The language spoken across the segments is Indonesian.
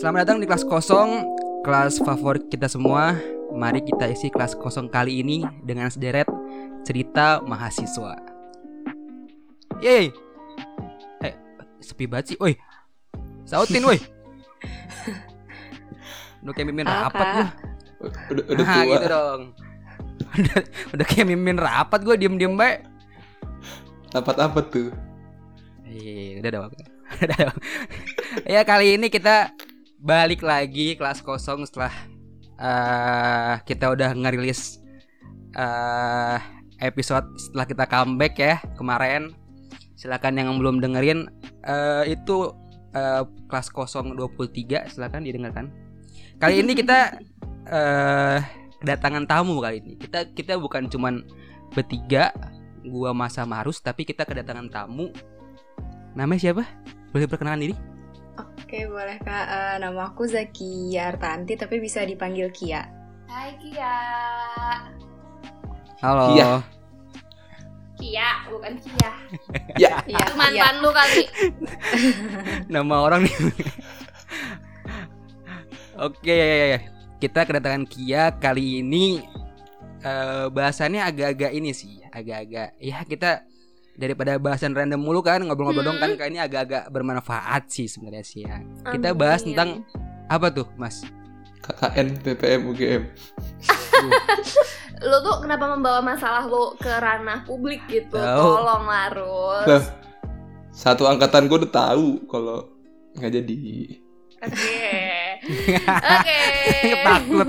Selamat datang di kelas kosong, kelas favorit kita semua. Mari kita isi kelas kosong kali ini dengan sederet cerita mahasiswa. Yeay. Eh, sepi banget sih. Woi. Sautin woi. Udah kayak mimin rapat gua. Udah, udah Nah, tua. gitu dong. udah, udah kayak mimin rapat gua diem-diem baik. Rapat apa tuh? Iya, udah ada waktu. ya kali ini kita balik lagi kelas kosong setelah eh kita udah ngerilis eh episode setelah kita comeback ya kemarin. Silakan yang belum dengerin eh itu eh, kelas kosong 23 silakan didengarkan. Kali ini kita eh kedatangan tamu kali ini. Kita kita bukan cuman bertiga gua Masa Marus tapi kita kedatangan tamu Namanya siapa? Boleh perkenalan diri? Oke, boleh Kak. Eh, nama aku Zakia Artanti, tapi bisa dipanggil Kia. Hai Kia. Halo. Iya. Kia, bukan Kia. Ya, Iya, Itu mantan lu kali. Nama orang nih. Oke, kita kedatangan Kia kali ini eh bahasannya agak-agak ini sih, agak-agak ya kita daripada bahasan random mulu kan ngobrol-ngobrol dong kan kali ini agak-agak bermanfaat sih sebenarnya sih ya. Kita bahas Amin. tentang apa tuh, Mas? KKN, PPM, UGM. Lu tuh kenapa membawa masalah lu ke ranah publik gitu? Tahu. Tolong Larus. Lah, satu angkatan gue udah tahu kalau nggak jadi. Oke. Oke. Takut.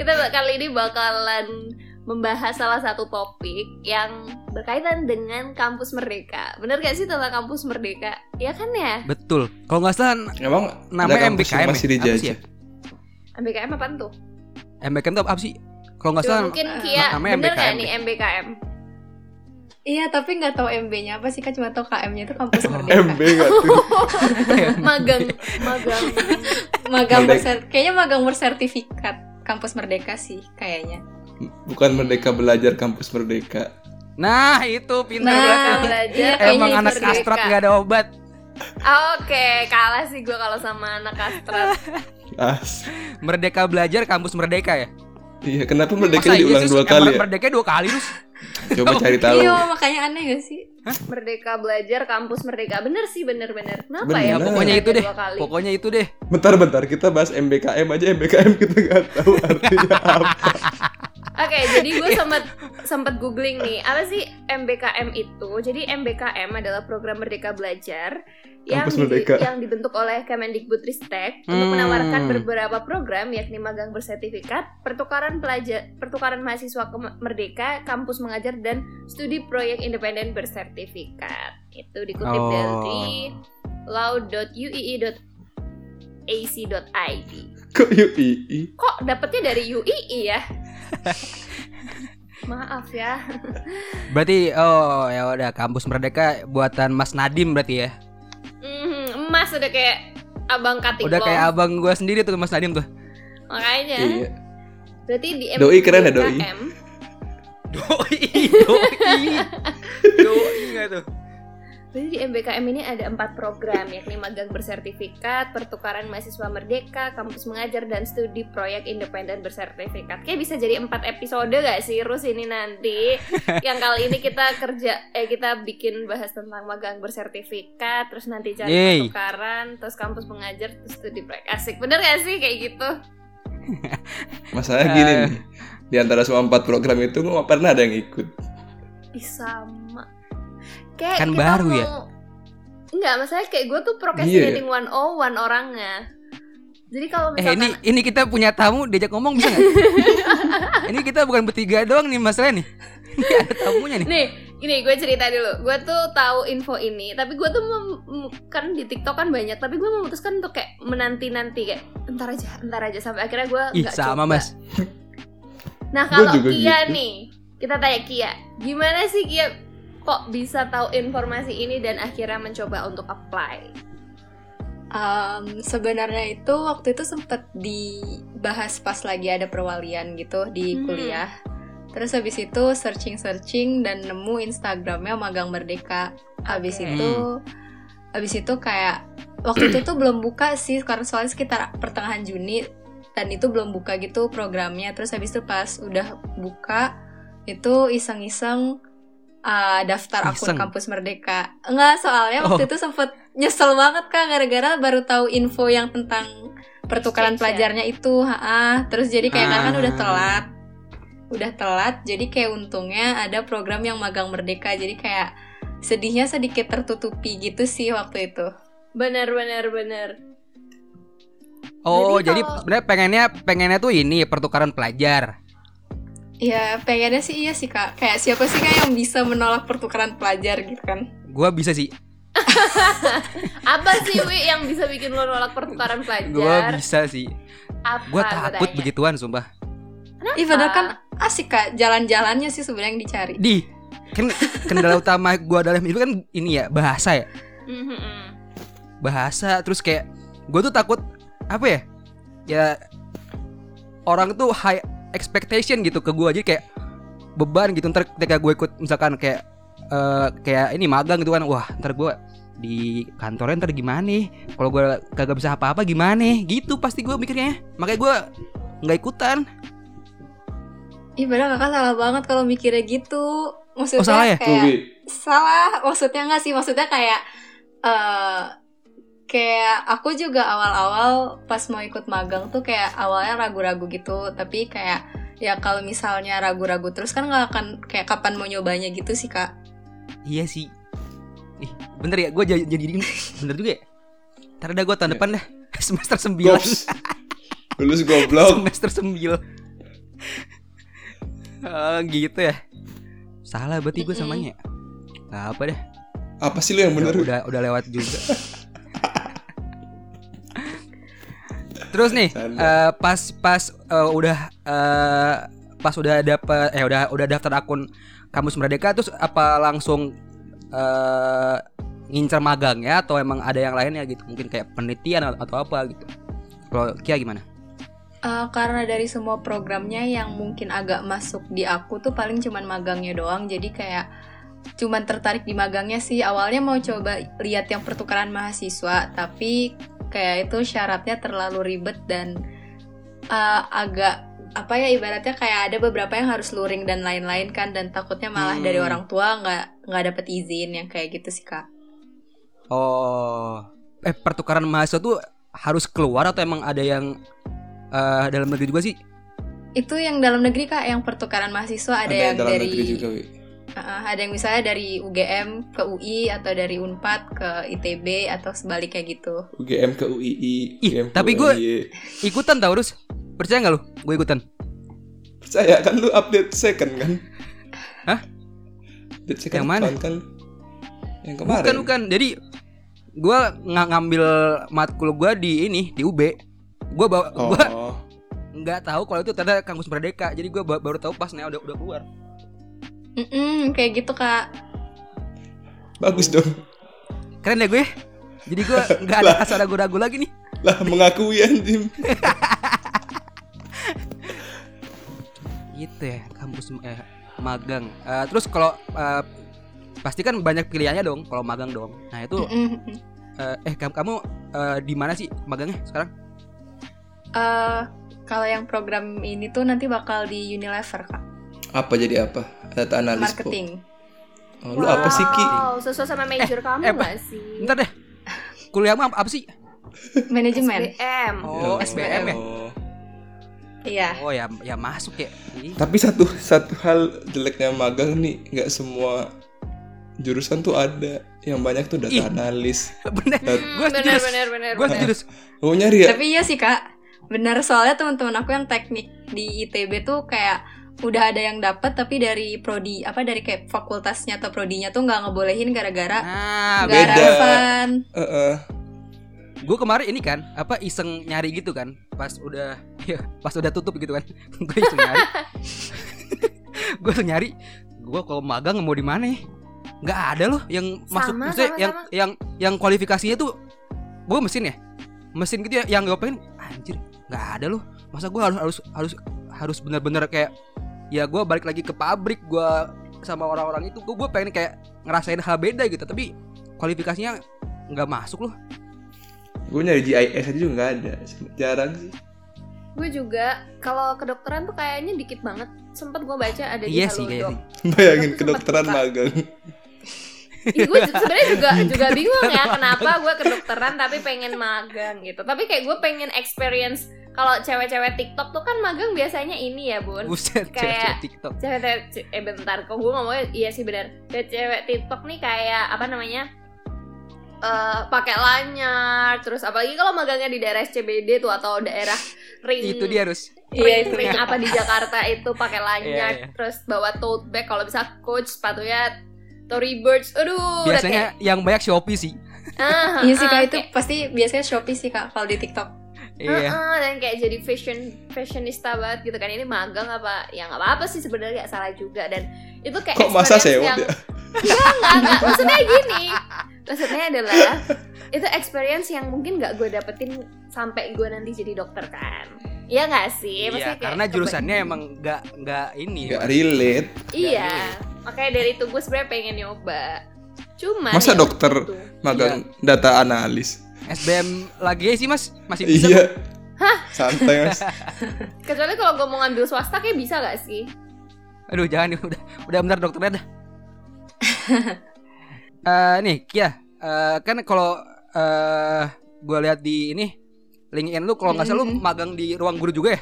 Kita kali ini bakalan membahas salah satu topik yang berkaitan dengan kampus merdeka. Bener gak sih tentang kampus merdeka? Ya kan ya? Betul. Kalau nggak salah Emang namanya MBKM masih ya? Apa sih dijajah? ya? MBKM apaan tuh? MBKM itu apa sih? Kalau nggak salah mungkin Kia, namanya bener gak MBKM nih. MBKM? Iya, tapi nggak tahu MB-nya apa sih Kak? Cuma tahu KM-nya itu kampus merdeka. MB nggak tuh? magang magang magang berser kayaknya magang bersertifikat kampus merdeka sih kayaknya. Bukan Merdeka Belajar Kampus Merdeka. Nah, itu pintar Nah, banget. belajar Iya, Emang anak merdeka. kastrat gak ada obat. Oke kalah sih gue kalau sama anak kastrat As. Merdeka belajar kampus merdeka ya. Iya, kenapa Merdeka Masa iya diulang sih, dua kali ya? Merdeka dua kali terus. Coba cari tahu. Iya, makanya aneh gak sih? merdeka belajar kampus merdeka bener sih bener bener kenapa Bener. ya Pokoknya itu deh. Pokoknya itu deh. Bentar-bentar, kita bahas MBKM aja. MBKM kita nggak tahu artinya apa. Oke, jadi gue sempat sempat googling nih, apa sih MBKM itu? Jadi MBKM adalah program Merdeka Belajar yang di- yang dibentuk oleh Kemendikbudristek untuk Hmm. menawarkan beberapa program yakni magang bersertifikat, pertukaran pelajar, pertukaran mahasiswa ke merdeka, kampus mengajar dan studi proyek independen bersertifikat. Itu dikutip Oh. dari law.uii.ac.id. Kok UII? Kok dapetnya dari UII ya? Maaf ya. Berarti oh ya udah kampus merdeka buatan Mas Nadim berarti ya. Mhm, Emas udah kayak abang kating Udah kayak abang gua sendiri tuh Mas Nadim tuh. Makanya. Iya. Berarti di Doi keren ya, Doi? Doi, doi. Doi enggak tuh? Berarti di MBKM ini ada empat program yakni magang bersertifikat, pertukaran mahasiswa merdeka, kampus mengajar dan studi proyek independen bersertifikat. Kayak bisa jadi empat episode gak sih Rus ini nanti? Yang kali ini kita kerja eh kita bikin bahas tentang magang bersertifikat, terus nanti cari Yeay. pertukaran, terus kampus mengajar, terus studi proyek. Asik, bener gak sih kayak gitu? Masalahnya gini nih. Di antara semua empat program itu nggak pernah ada yang ikut. Ih, sama. Kayak Kan kita baru ya? mau- Enggak, masalahnya kayak gue tuh procrastinating 101 orangnya. Jadi kalau Eh misalkan ini ini kita punya tamu diajak ngomong bisa nggak? ini kita bukan bertiga doang nih masalahnya nih. Ini ada tamunya nih. Nih, gini gue cerita dulu. Gue tuh tahu info ini, tapi gue tuh mem- kan di TikTok kan banyak, tapi gue memutuskan untuk kayak menanti-nanti kayak entar aja, entar aja sampai akhirnya gue Ih nggak sama coba. Mas. Nah kalau Kia gitu. nih, kita tanya Kia, gimana sih Kia kok bisa tahu informasi ini dan akhirnya mencoba untuk apply? Um, sebenarnya itu waktu itu sempet dibahas pas lagi ada perwalian gitu di Hmm. kuliah. Terus habis itu searching-searching dan nemu Instagramnya Magang Merdeka. Habis Oke. itu habis itu kayak waktu itu tuh belum buka sih karena soalnya sekitar pertengahan Juni dan itu belum buka gitu programnya terus habis itu pas udah buka itu iseng-iseng uh, daftar akun Iseng? kampus Merdeka enggak soalnya waktu Oh. itu sempet nyesel banget kak gara-gara baru tahu info yang tentang pertukaran Exchange ya? pelajarnya itu ha terus jadi kayak karena kan udah Ah. telat udah telat jadi kayak untungnya ada program yang magang Merdeka jadi kayak sedihnya sedikit tertutupi gitu sih waktu itu Bener bener bener. Oh, Jadi jadi kalau- sebenarnya pengennya pengennya tuh ini pertukaran pelajar. Ya pengennya sih iya sih kak Kayak siapa sih kak yang bisa menolak pertukaran pelajar gitu kan Gua bisa sih. Apa sih Wi yang bisa bikin lo nolak pertukaran Gua pelajar? bisa sih. Gua takut begituan sumpah. Ih padahal kan asik kak Jalan-jalannya sih sebenarnya yang dicari Di kan kendala utama gua dalam itu kan ini ya bahasa ya. Mhm. Bahasa terus kayak gua tuh takut apa ya? Ya orang tuh high expectation gitu ke gua. Jadi kayak beban gitu ntar ketika gue ikut misalkan kayak eh, kayak ini magang gitu kan wah ntar gua di kantornya ntar gimana nih? Kalau gua kagak bisa apa-apa gimana gitu pasti gua mikirnya. Makanya gua nggak ikutan. Ih padahal kakak salah banget kalau mikirnya gitu. Maksudnya Oh, salah ya? kayak. Salah. Maksudnya nggak sih? Maksudnya kayak eh Kayak aku juga awal-awal pas mau ikut magang tuh kayak awalnya ragu-ragu gitu. Tapi kayak ya kalau misalnya ragu-ragu terus kan nggak akan kayak kapan mau nyobanya gitu sih kak. Iya sih. Ih, bener ya, gue jadi jadi bener juga ya. Ntar ada gue tahun depan dah. Semester 9 Gops. Lulus goblok. Semester 9 Oh gitu ya. Salah berarti gue samanya. Gak apa deh Apa sih lu yang udah, bener? udah, udah lewat juga Terus nih eh, Pas pas eh, udah eh, Pas udah dapet Eh udah udah daftar akun Kampus Merdeka Terus apa langsung eh ngincar magang ya? Atau emang ada yang lainnya gitu? Mungkin kayak penelitian atau, atau apa gitu? Kalau Kia gimana? Eh, karena dari semua programnya yang mungkin agak masuk di aku tuh paling cuman magangnya doang. Jadi kayak cuman tertarik di magangnya sih awalnya mau coba lihat yang pertukaran mahasiswa tapi kayak itu syaratnya terlalu ribet dan eh, agak apa ya ibaratnya kayak ada beberapa yang harus luring dan lain-lain kan dan takutnya malah Hmm. dari orang tua nggak nggak dapet izin yang kayak gitu sih kak oh eh pertukaran mahasiswa tuh harus keluar atau emang ada yang eh, dalam negeri juga sih itu yang dalam negeri kak yang pertukaran mahasiswa ada, yang, dalam dari negeri juga, Wi. Uh, ada yang misalnya dari UGM ke UI atau dari Unpad ke ITB atau sebaliknya gitu. UGM ke UII. Ih, UGM ke tapi gua- UII. ikutan tau Rus percaya nggak lu gue ikutan Percaya kan lu update second kan? Hah? Update second Yang mana? kan? Yang kemarin. bukan bukan jadi gue nggak ngambil matkul gue di ini di UB gue bawa Oh, gue nggak tahu kalau itu ternyata kampus merdeka jadi gue baru tahu pas nih udah udah keluar Mm-mm, kayak gitu kak. bagus dong. keren ya gue jadi gue nggak ada rasa ragu-ragu lagi nih Lah mengakui anjing. gitu ya kampus eh, magang Eh, terus kalau eh, pasti kan banyak pilihannya dong kalau magang dong nah itu Mm-mm. eh, eh kamu kamu eh, di mana sih magangnya sekarang Eh, kalau yang program ini tuh nanti bakal di Unilever kak, Apa jadi apa? Data analis marketing. Oh, lu apa sih Ki? Wow, sesuai sama major kamu eh, nggak sih? bentar deh kuliahmu apa, apa sih Manajemen. SBM. oh SBM ya Oh. Iya. oh ya ya masuk ya Tapi satu satu hal jeleknya magang nih, nggak semua jurusan tuh ada. Yang banyak tuh data Ih. analis. bener Dat- Hmm, bener bener bener. gue bener. Oh nyari ya? Tapi iya sih kak, benar soalnya teman-teman aku yang teknik di ITB tuh kayak udah ada yang dapat tapi dari prodi apa dari kayak fakultasnya atau prodinya tuh nggak ngebolehin gara-gara nah nggak beda. relevan. Heeh. gue kemarin ini kan apa iseng nyari gitu kan pas udah ya pas udah tutup gitu kan gue iseng nyari gue iseng nyari gue kalau magang mau di mana ya? nggak ada loh yang masuk Sama, maksudnya sama, yang sama. yang yang kualifikasinya tuh gue mesin ya mesin gitu ya yang gue pengen anjir nggak ada loh masa gue harus harus harus harus benar-benar kayak ya gue balik lagi ke pabrik gue sama orang-orang itu gue pengen kayak ngerasain hal beda gitu tapi kualifikasinya nggak masuk loh gue nyari GIS aja juga nggak ada jarang sih Gue juga kalau kedokteran tuh kayaknya dikit banget. Sempet gue baca ada di Iya sih kayaknya. bayangin kedokteran magang Ih, gue sebenarnya juga juga bingung ya kenapa gue kedokteran tapi pengen magang gitu. Tapi kayak gue pengen experience kalau cewek-cewek TikTok tuh kan magang biasanya ini ya bun. Buset, Kayak- cewek TikTok. Cewek-cewek eh bentar, kok gue ngomongnya iya sih benar. Cewek TikTok nih kayak apa namanya? eh pakai lanyar terus apalagi kalau magangnya di daerah SCBD tuh atau daerah ring Itu dia harus. Iya ring apa di Jakarta itu pakai lanyar Iya, iya. terus bawa tote bag kalau bisa coach sepatunya Tory Burch aduh Biasanya yang banyak Shopee sih. kayak, ah, Iya sih ah, kak itu kayak- pasti biasanya Shopee sih kak kalau di TikTok. Iya. Heeh, dan kayak jadi fashion fashionista banget gitu kan. Ini magang apa? Ya nggak apa-apa sih sebenarnya nggak salah juga. Dan itu kayak kok masa experience sewot yang ya? Enggak, enggak, enggak. maksudnya gini. Maksudnya adalah itu experience yang mungkin nggak gue dapetin sampai gue nanti jadi dokter kan. Iya nggak sih? Iya, Maksudnya kayak karena jurusannya emang nggak nggak ini. nggak relate. Iya. Nggak makanya dari itu gue sebenarnya pengen nyoba. Cuma Masa ya dokter magang data analis SBM lagi sih mas masih bisa. iya santai mas kecuali kalau gue mau ngambil swasta kayak bisa gak sih Aduh jangan udah udah benar dokternya dah. Eh nih Kia, eh, kan kalau eh gue lihat di ini LinkedIn lu kalau nggak salah lu Mhm. magang di ruang guru juga ya?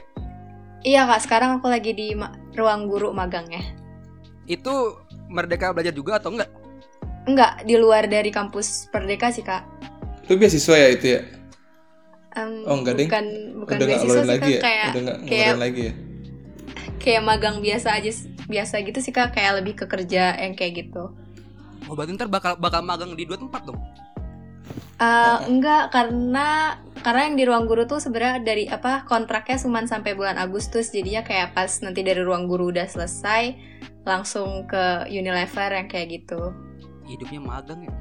Iya kak sekarang aku lagi di ma- ruang guru magangnya. Itu merdeka belajar juga atau enggak? Enggak di luar dari kampus Perdeka sih kak. Lu beasiswa ya itu ya Em, Oh, enggak, Ding. bukan bukan udah beasiswa sih lagi kak ya kayak udah nggak kayak lagi ya kayak magang biasa aja biasa gitu sih kak kayak lebih ke kerja yang kayak gitu. Oh berarti ntar bakal bakal magang di dua tempat dong? Eh, enggak karena karena yang di ruang guru tuh sebenarnya dari apa kontraknya cuma sampai bulan Agustus jadinya kayak pas nanti dari ruang guru udah selesai langsung ke Unilever yang kayak gitu. Hidupnya magang ya?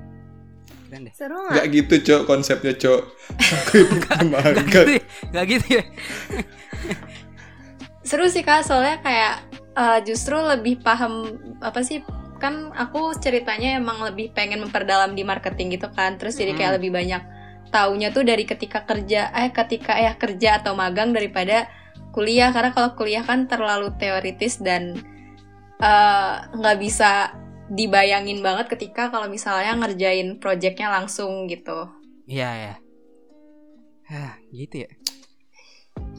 Keren deh. seru nggak nggak gitu cok konsepnya cok magang gitu, ya? nggak gitu ya? Seru sih kak soalnya kayak eh, justru lebih paham apa sih kan aku ceritanya emang lebih pengen memperdalam di marketing gitu kan terus jadi kayak Hmm. lebih banyak taunya tuh dari ketika kerja eh ketika ya kerja atau magang daripada kuliah karena kalau kuliah kan terlalu teoritis dan eh, nggak bisa dibayangin banget ketika kalau misalnya ngerjain projectnya langsung gitu. Iya ya. Hah, gitu ya.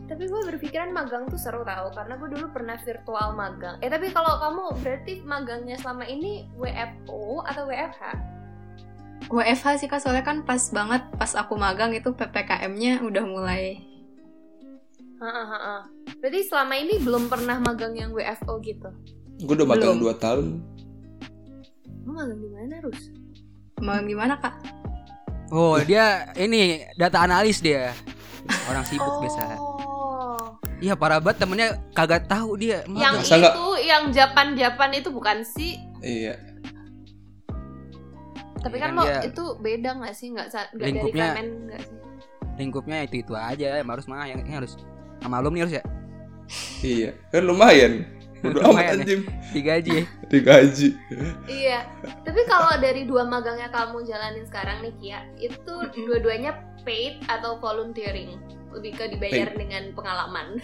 Tapi gue berpikiran magang tuh seru tau Karena gue dulu pernah virtual magang Eh tapi kalau kamu berarti magangnya selama ini WFO atau WFH? WFH sih kak soalnya kan pas banget pas aku magang itu ppkm-nya udah mulai Heeh, heeh. Berarti selama ini belum pernah magang yang WFO gitu gue udah magang Belum. 2 tahun magang di mana, Rus? mau gimana kak? Oh dia ini data analis dia. Orang sibuk biasa. Oh Iya parah banget temennya kagak tahu dia. Yang magang. Masa nggak- itu, yang Japan-Japan itu bukan sih iya Tapi Iya kan kan lo dia- itu beda gak sih? Gak, sa- nggak dari Lingkupnya- Kemen gak sih? lingkupnya itu itu aja yang harus mah yang, yang harus sama alumni harus ya iya kan lumayan udah amat ya. anjing digaji ya. digaji Iya, tapi kalau dari dua magangnya kamu jalanin sekarang nih Kia, itu dua-duanya paid atau volunteering? Lebih ke dibayar Paid. dengan pengalaman.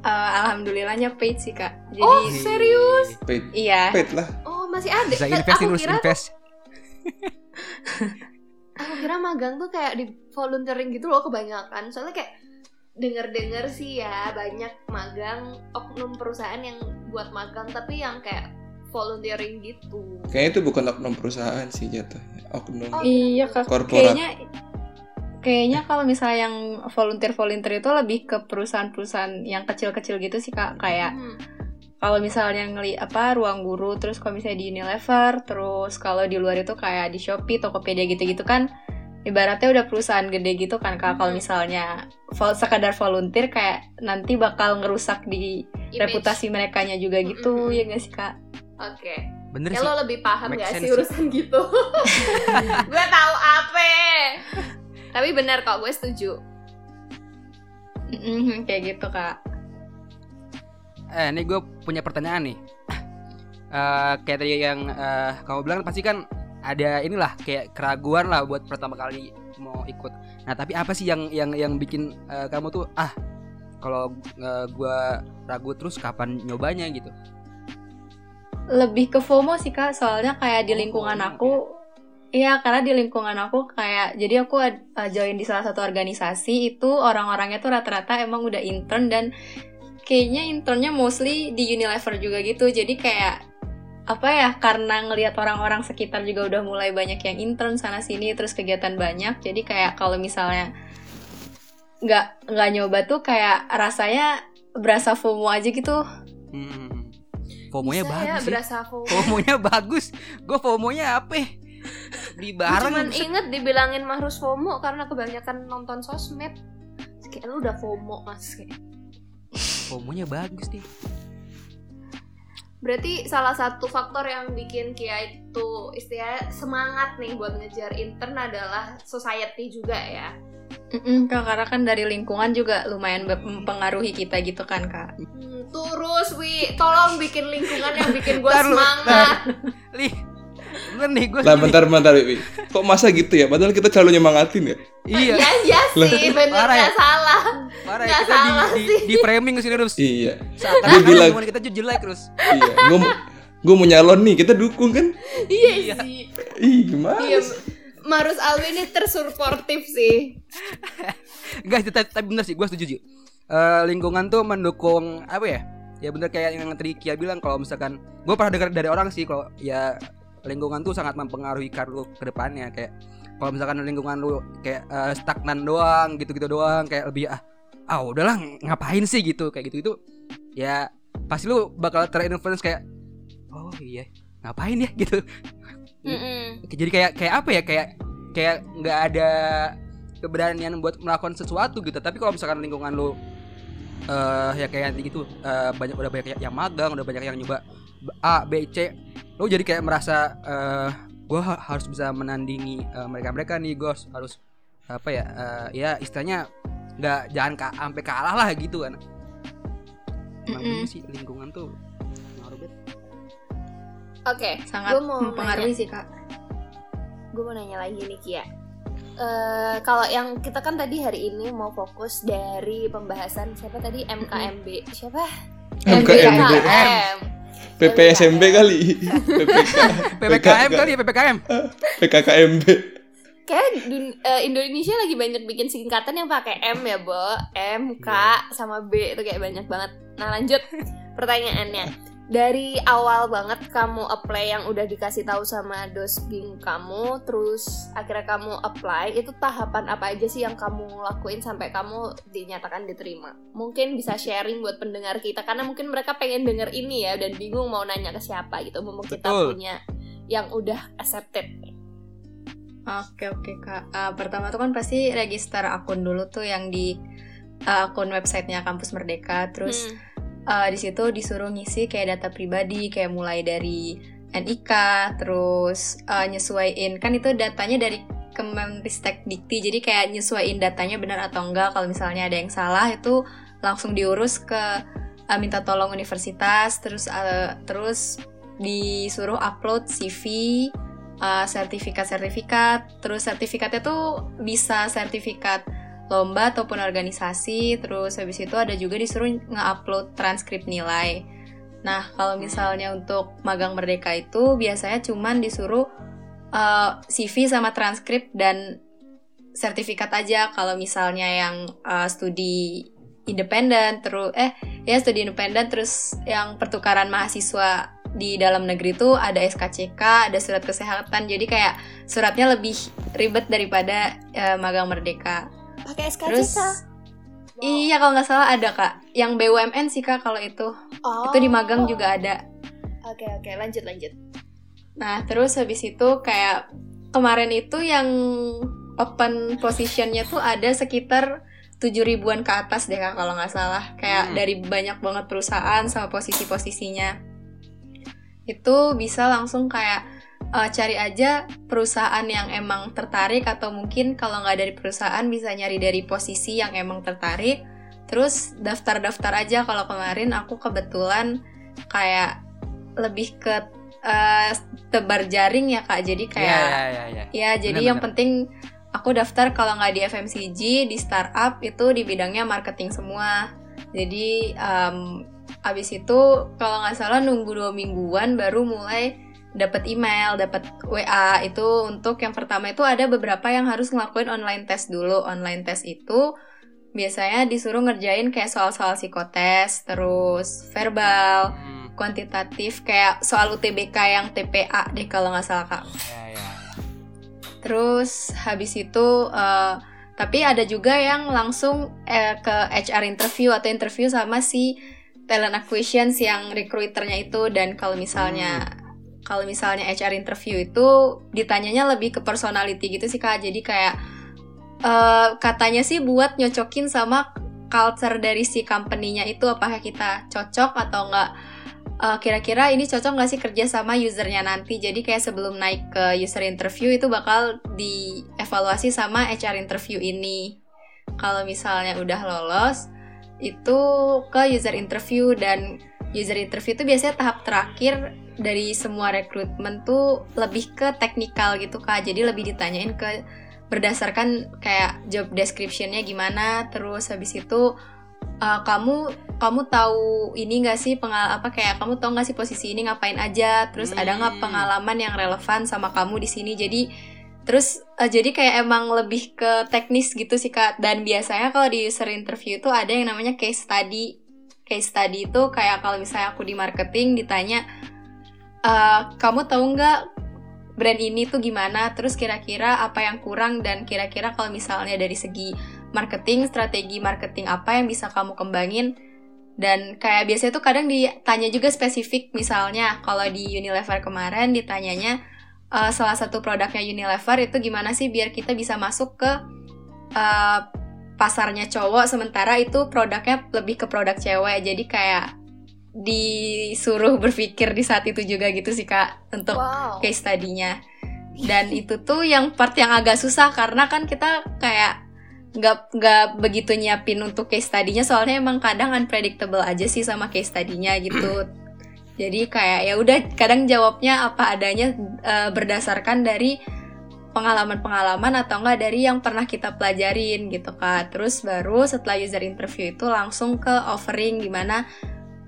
Eh, alhamdulillahnya paid sih kak. Jadi Oh, serius? paid iya. paid lah Oh, masih ada. bisa Kan invest aku terus kira invest aku kira magang tuh kayak di volunteering gitu loh kebanyakan. Soalnya kayak denger-denger sih ya banyak magang oknum perusahaan yang buat magang tapi yang kayak volunteering gitu. kayaknya itu bukan oknum perusahaan sih jatuhnya oknum Oh, Iya kak. Korporat. Kayaknya kayaknya kalau misalnya yang volunteer volunteer itu lebih ke perusahaan-perusahaan yang kecil-kecil gitu sih kak. Kayak Hmm. kalau misalnya ngeli apa ruang guru, terus kalau misalnya di Unilever, terus kalau di luar itu kayak di Shopee, Tokopedia gitu-gitu kan. Ibaratnya udah perusahaan gede gitu kan kak. Kalau Hmm. misalnya sekadar volunteer kayak nanti bakal ngerusak di Image. reputasi merekanya juga gitu Mm-mm. ya gak sih kak? Oke. bener Ya sih lo lebih paham Make gak sense sih urusan gitu? gue tahu apa. Tapi benar kok, gue setuju. Mm-mm, kayak gitu kak. eh ini gue punya pertanyaan nih Eh kayak tadi yang eh, kamu bilang pasti kan ada inilah kayak keraguan lah buat pertama kali mau ikut. Nah tapi apa sih yang yang yang bikin eh, kamu tuh ah kalau eh, gua ragu terus kapan nyobanya gitu? Lebih ke FOMO sih kak, soalnya kayak di Oh, lingkungan FOMO, aku, iya karena di lingkungan aku kayak, jadi aku uh, join di salah satu organisasi itu orang-orangnya tuh rata-rata emang udah intern dan kayaknya internnya mostly di Unilever juga gitu, jadi kayak apa ya karena ngelihat orang-orang sekitar juga udah mulai banyak yang intern sana sini terus kegiatan banyak jadi kayak kalau misalnya nggak nggak nyoba tuh kayak rasanya berasa FOMO aja gitu Hmm. FOMO-nya Bisa ya, bagus sih. berasa FOMO. FOMO-nya bagus. Gue FOMO-nya apa? Di bareng. cuman inget dibilangin harus FOMO karena kebanyakan nonton sosmed. Kayak lu udah FOMO mas kayak. FOMO-nya bagus nih. Berarti salah satu faktor yang bikin Kia itu istilahnya semangat nih buat ngejar intern adalah society juga ya. Mm-mm, Kak, karena kan dari lingkungan juga lumayan mempengaruhi kita gitu kan kak. Hmm, terus Wi, tolong bikin lingkungan yang bikin gue semangat. Li. Bener nih gue. Lah bentar bentar Wiwi. Kok masa gitu ya? Padahal kita selalu nyemangatin ya. Iya. Iya iya sih, bener Parah ya? nggak salah. Parah ya kita di, salah di, sih. di framing ke sini terus. Iya. Seakan Dia bilang- hubungan kita jelek terus. Iya. Gue mau gue mau nyalon nih, kita dukung kan? Iya Iya. sih. Ih, gimana? Iya, Marus Alwi ini tersuportif sih. Enggak, tapi, tapi bener sih, gue setuju Ji. Eh, lingkungan tuh mendukung apa ya? Ya bener kayak yang tadi Kia bilang kalau misalkan gue pernah dengar dari orang sih kalau ya lingkungan tuh sangat mempengaruhi karir lu ke depannya. Kayak kalau misalkan lingkungan lu kayak eh, stagnan doang gitu-gitu doang kayak lebih ah ah udahlah ngapain sih? gitu kayak gitu itu ya pasti lu bakal terinfluence kayak oh iya ngapain ya? gitu. Mm-mm. jadi kayak kayak apa ya kayak kayak nggak ada keberanian buat melakukan sesuatu gitu. Tapi kalau misalkan lingkungan lu eh ya kayak gitu eh, banyak udah banyak yang magang udah banyak yang nyoba A B C lu jadi kayak merasa eh gue harus bisa menandingi mereka mereka nih gue harus apa ya eh, ya istilahnya nggak jangan ka, sampai kalah lah gitu kan emang bener sih lingkungan tuh ngaruh banget. Oke, Sangat Gua mau mempengaruhi sih kak. gue mau nanya lagi nih Kia. Eh, kalau yang kita kan tadi hari ini mau fokus dari pembahasan siapa tadi MKMB siapa? MKMB. MKM. PPSMB kali. PPK. ppkm kali ya ppkm PKKMB. Kayak dun- eh, Indonesia lagi banyak bikin singkatan yang pakai M ya, Bo. M, K, sama B itu kayak banyak banget. Nah, lanjut pertanyaannya. Dari awal banget kamu apply yang udah dikasih tahu sama dosbing kamu, terus akhirnya kamu apply, itu tahapan apa aja sih yang kamu lakuin sampai kamu dinyatakan diterima? Mungkin bisa sharing buat pendengar kita karena mungkin mereka pengen denger ini ya dan bingung mau nanya ke siapa gitu. Mumpung kita Betul. punya yang udah accepted. Oke oke kak. Ah, pertama tuh kan pasti register akun dulu tuh yang di ah, akun websitenya kampus Merdeka. Terus Hmm. Uh, di situ disuruh ngisi kayak data pribadi kayak mulai dari NIK terus uh, nyesuaiin kan itu datanya dari Kemenristek Dikti jadi kayak nyesuaiin datanya benar atau enggak kalau misalnya ada yang salah itu langsung diurus ke uh, minta tolong universitas terus uh, terus disuruh upload CV uh, sertifikat-sertifikat terus sertifikatnya tuh bisa sertifikat lomba ataupun organisasi terus habis itu ada juga disuruh nge-upload transkrip nilai nah kalau misalnya untuk magang merdeka itu biasanya cuman disuruh uh, CV sama transkrip dan sertifikat aja kalau misalnya yang uh, studi independen terus eh ya studi independen terus yang pertukaran mahasiswa di dalam negeri tuh ada SKCK, ada surat kesehatan. Jadi kayak suratnya lebih ribet daripada uh, magang merdeka. Pakai SKCK. Terus iya kalau nggak salah ada kak. Yang BUMN sih kak kalau itu. Oh. Itu di magang juga ada. Oke oke lanjut lanjut. Nah terus habis itu kayak kemarin itu yang open positionnya tuh ada sekitar tujuh ribuan ke atas deh kak kalau nggak salah. Kayak Hmm. dari banyak banget perusahaan sama posisi-posisinya. Itu bisa langsung kayak eh, cari aja perusahaan yang emang tertarik atau mungkin kalau nggak dari perusahaan bisa nyari dari posisi yang emang tertarik. Terus daftar-daftar aja kalau kemarin aku kebetulan kayak lebih ke eh, tebar jaring ya kak. Jadi kayak Iya, iya, iya, iya. Ya, jadi Bener, yang bener. penting aku daftar kalau nggak di FMCG di startup itu di bidangnya marketing semua jadi um, abis itu kalau nggak salah nunggu dua mingguan baru mulai dapat email, dapat WA itu untuk yang pertama itu ada beberapa yang harus ngelakuin online test dulu. Online test itu biasanya disuruh ngerjain kayak soal-soal psikotes, terus verbal, Hmm. kuantitatif kayak soal UTBK yang TPA deh kalau nggak salah kak. Ya, ya. Terus habis itu eh, tapi ada juga yang langsung eh, ke HR interview atau interview sama si talent acquisitions yang recruiternya itu dan kalau misalnya kalau misalnya HR interview itu ditanyanya lebih ke personality gitu sih kak. Jadi kayak eh, katanya sih buat nyocokin sama culture dari si company-nya itu apakah kita cocok atau enggak. Eh, kira-kira ini cocok nggak sih kerja sama usernya nanti? Jadi kayak sebelum naik ke user interview itu bakal dievaluasi sama HR interview ini. Kalau misalnya udah lolos itu ke user interview dan user interview itu biasanya tahap terakhir dari semua rekrutmen tuh lebih ke teknikal gitu kak. Jadi lebih ditanyain ke berdasarkan kayak job descriptionnya gimana terus habis itu uh, kamu kamu tahu ini gak sih pengal apa kayak kamu tahu gak sih posisi ini ngapain aja? Terus ada nggak Hmm. pengalaman yang relevan sama kamu di sini? Jadi terus uh, jadi kayak emang lebih ke teknis gitu sih kak. Dan biasanya kalau di user interview itu ada yang namanya case study case study itu kayak kalau misalnya aku di marketing ditanya "Uh, kamu tahu nggak brand ini tuh gimana? Terus kira-kira apa yang kurang? Dan kira-kira kalau misalnya dari segi marketing strategi marketing apa yang bisa kamu kembangin? Dan kayak biasanya tuh kadang ditanya juga spesifik misalnya kalau di Unilever kemarin ditanyanya eh, salah satu produknya Unilever itu gimana sih biar kita bisa masuk ke eh, pasarnya cowok sementara itu produknya lebih ke produk cewek. Jadi kayak disuruh berpikir di saat itu juga gitu sih kak untuk Wow. case study-nya. Dan itu tuh yang part yang agak susah karena kan kita kayak nggak nggak begitu nyiapin untuk case study-nya. Soalnya emang kadang unpredictable aja sih sama case study-nya gitu. Jadi kayak ya udah kadang jawabnya apa adanya eh, berdasarkan dari pengalaman-pengalaman atau enggak dari yang pernah kita pelajarin gitu kak terus baru setelah user interview itu langsung ke offering gimana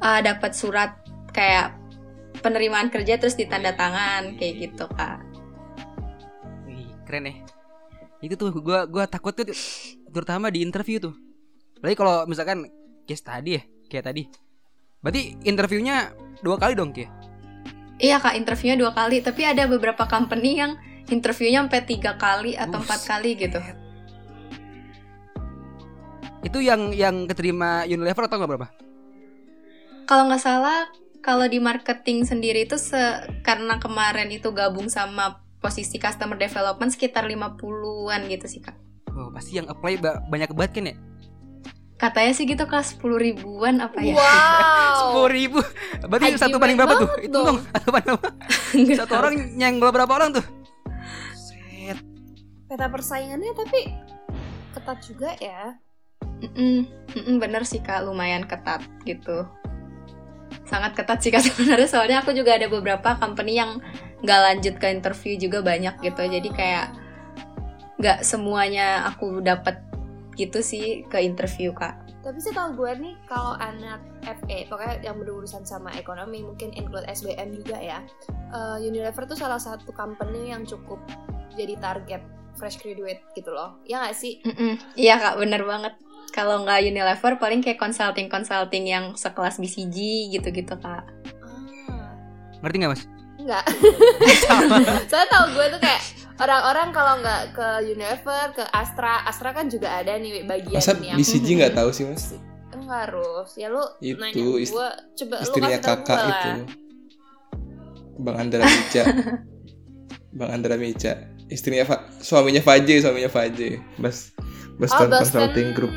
eh, dapat surat kayak penerimaan kerja terus ditanda tangan kayak gitu kak Wih, keren ya. Itu tuh gua gua takut tuh terutama di interview tuh. Lagi kalau misalkan case tadi ya, kayak tadi. Berarti interviewnya dua kali dong, Ki? Iya kak interviewnya dua kali tapi ada beberapa company yang interviewnya sampai tiga kali atau empat kali gitu. Itu yang yang keterima Unilever atau nggak berapa? Kalau nggak salah kalau di marketing sendiri itu se- karena kemarin itu gabung sama posisi customer development sekitar 50-an gitu sih kak. Oh, pasti yang apply ba- banyak banget kan ya? Katanya sih gitu kak 10 ribuan apa ya? Wow. Sepuluh ribu. Berarti High satu banding demand berapa tuh? Itu dong. Satu banding berapa? Satu orang nyenggol berapa orang tuh? Peta persaingannya tapi ketat juga ya. Mm-mm, mm-mm, bener sih kak lumayan ketat gitu sangat ketat sih kak sebenarnya soalnya aku juga ada beberapa company yang nggak lanjut ke interview juga banyak gitu jadi kayak nggak semuanya aku dapat gitu sih ke interview kak Tapi sih tau gue nih kalau anak FE, pokoknya yang berurusan sama ekonomi, mungkin include SBM juga ya. eh, Unilever tuh salah satu company yang cukup jadi target fresh graduate gitu loh. Ya nggak sih? Mm-mm, iya kak bener banget kalau nggak Unilever paling kayak consulting consulting yang sekelas BCG gitu-gitu kak Ah, Ngerti nggak mas? enggak. Soalnya tau gue tuh kayak orang-orang kalau nggak ke Unilever, ke Astra, Astra kan juga ada nih bagian Masa yang BCG nggak tahu sih mas? enggak harus. Ya lu Itu, nanya ist- gue, coba lu Istrinya kasih tau kakak gue itu. lah. Bang Andra Mica. Bang Andra Mica. Istrinya Fa suaminya Faje, suaminya Faje. Bas Oh, Boston Boston Consulting Group.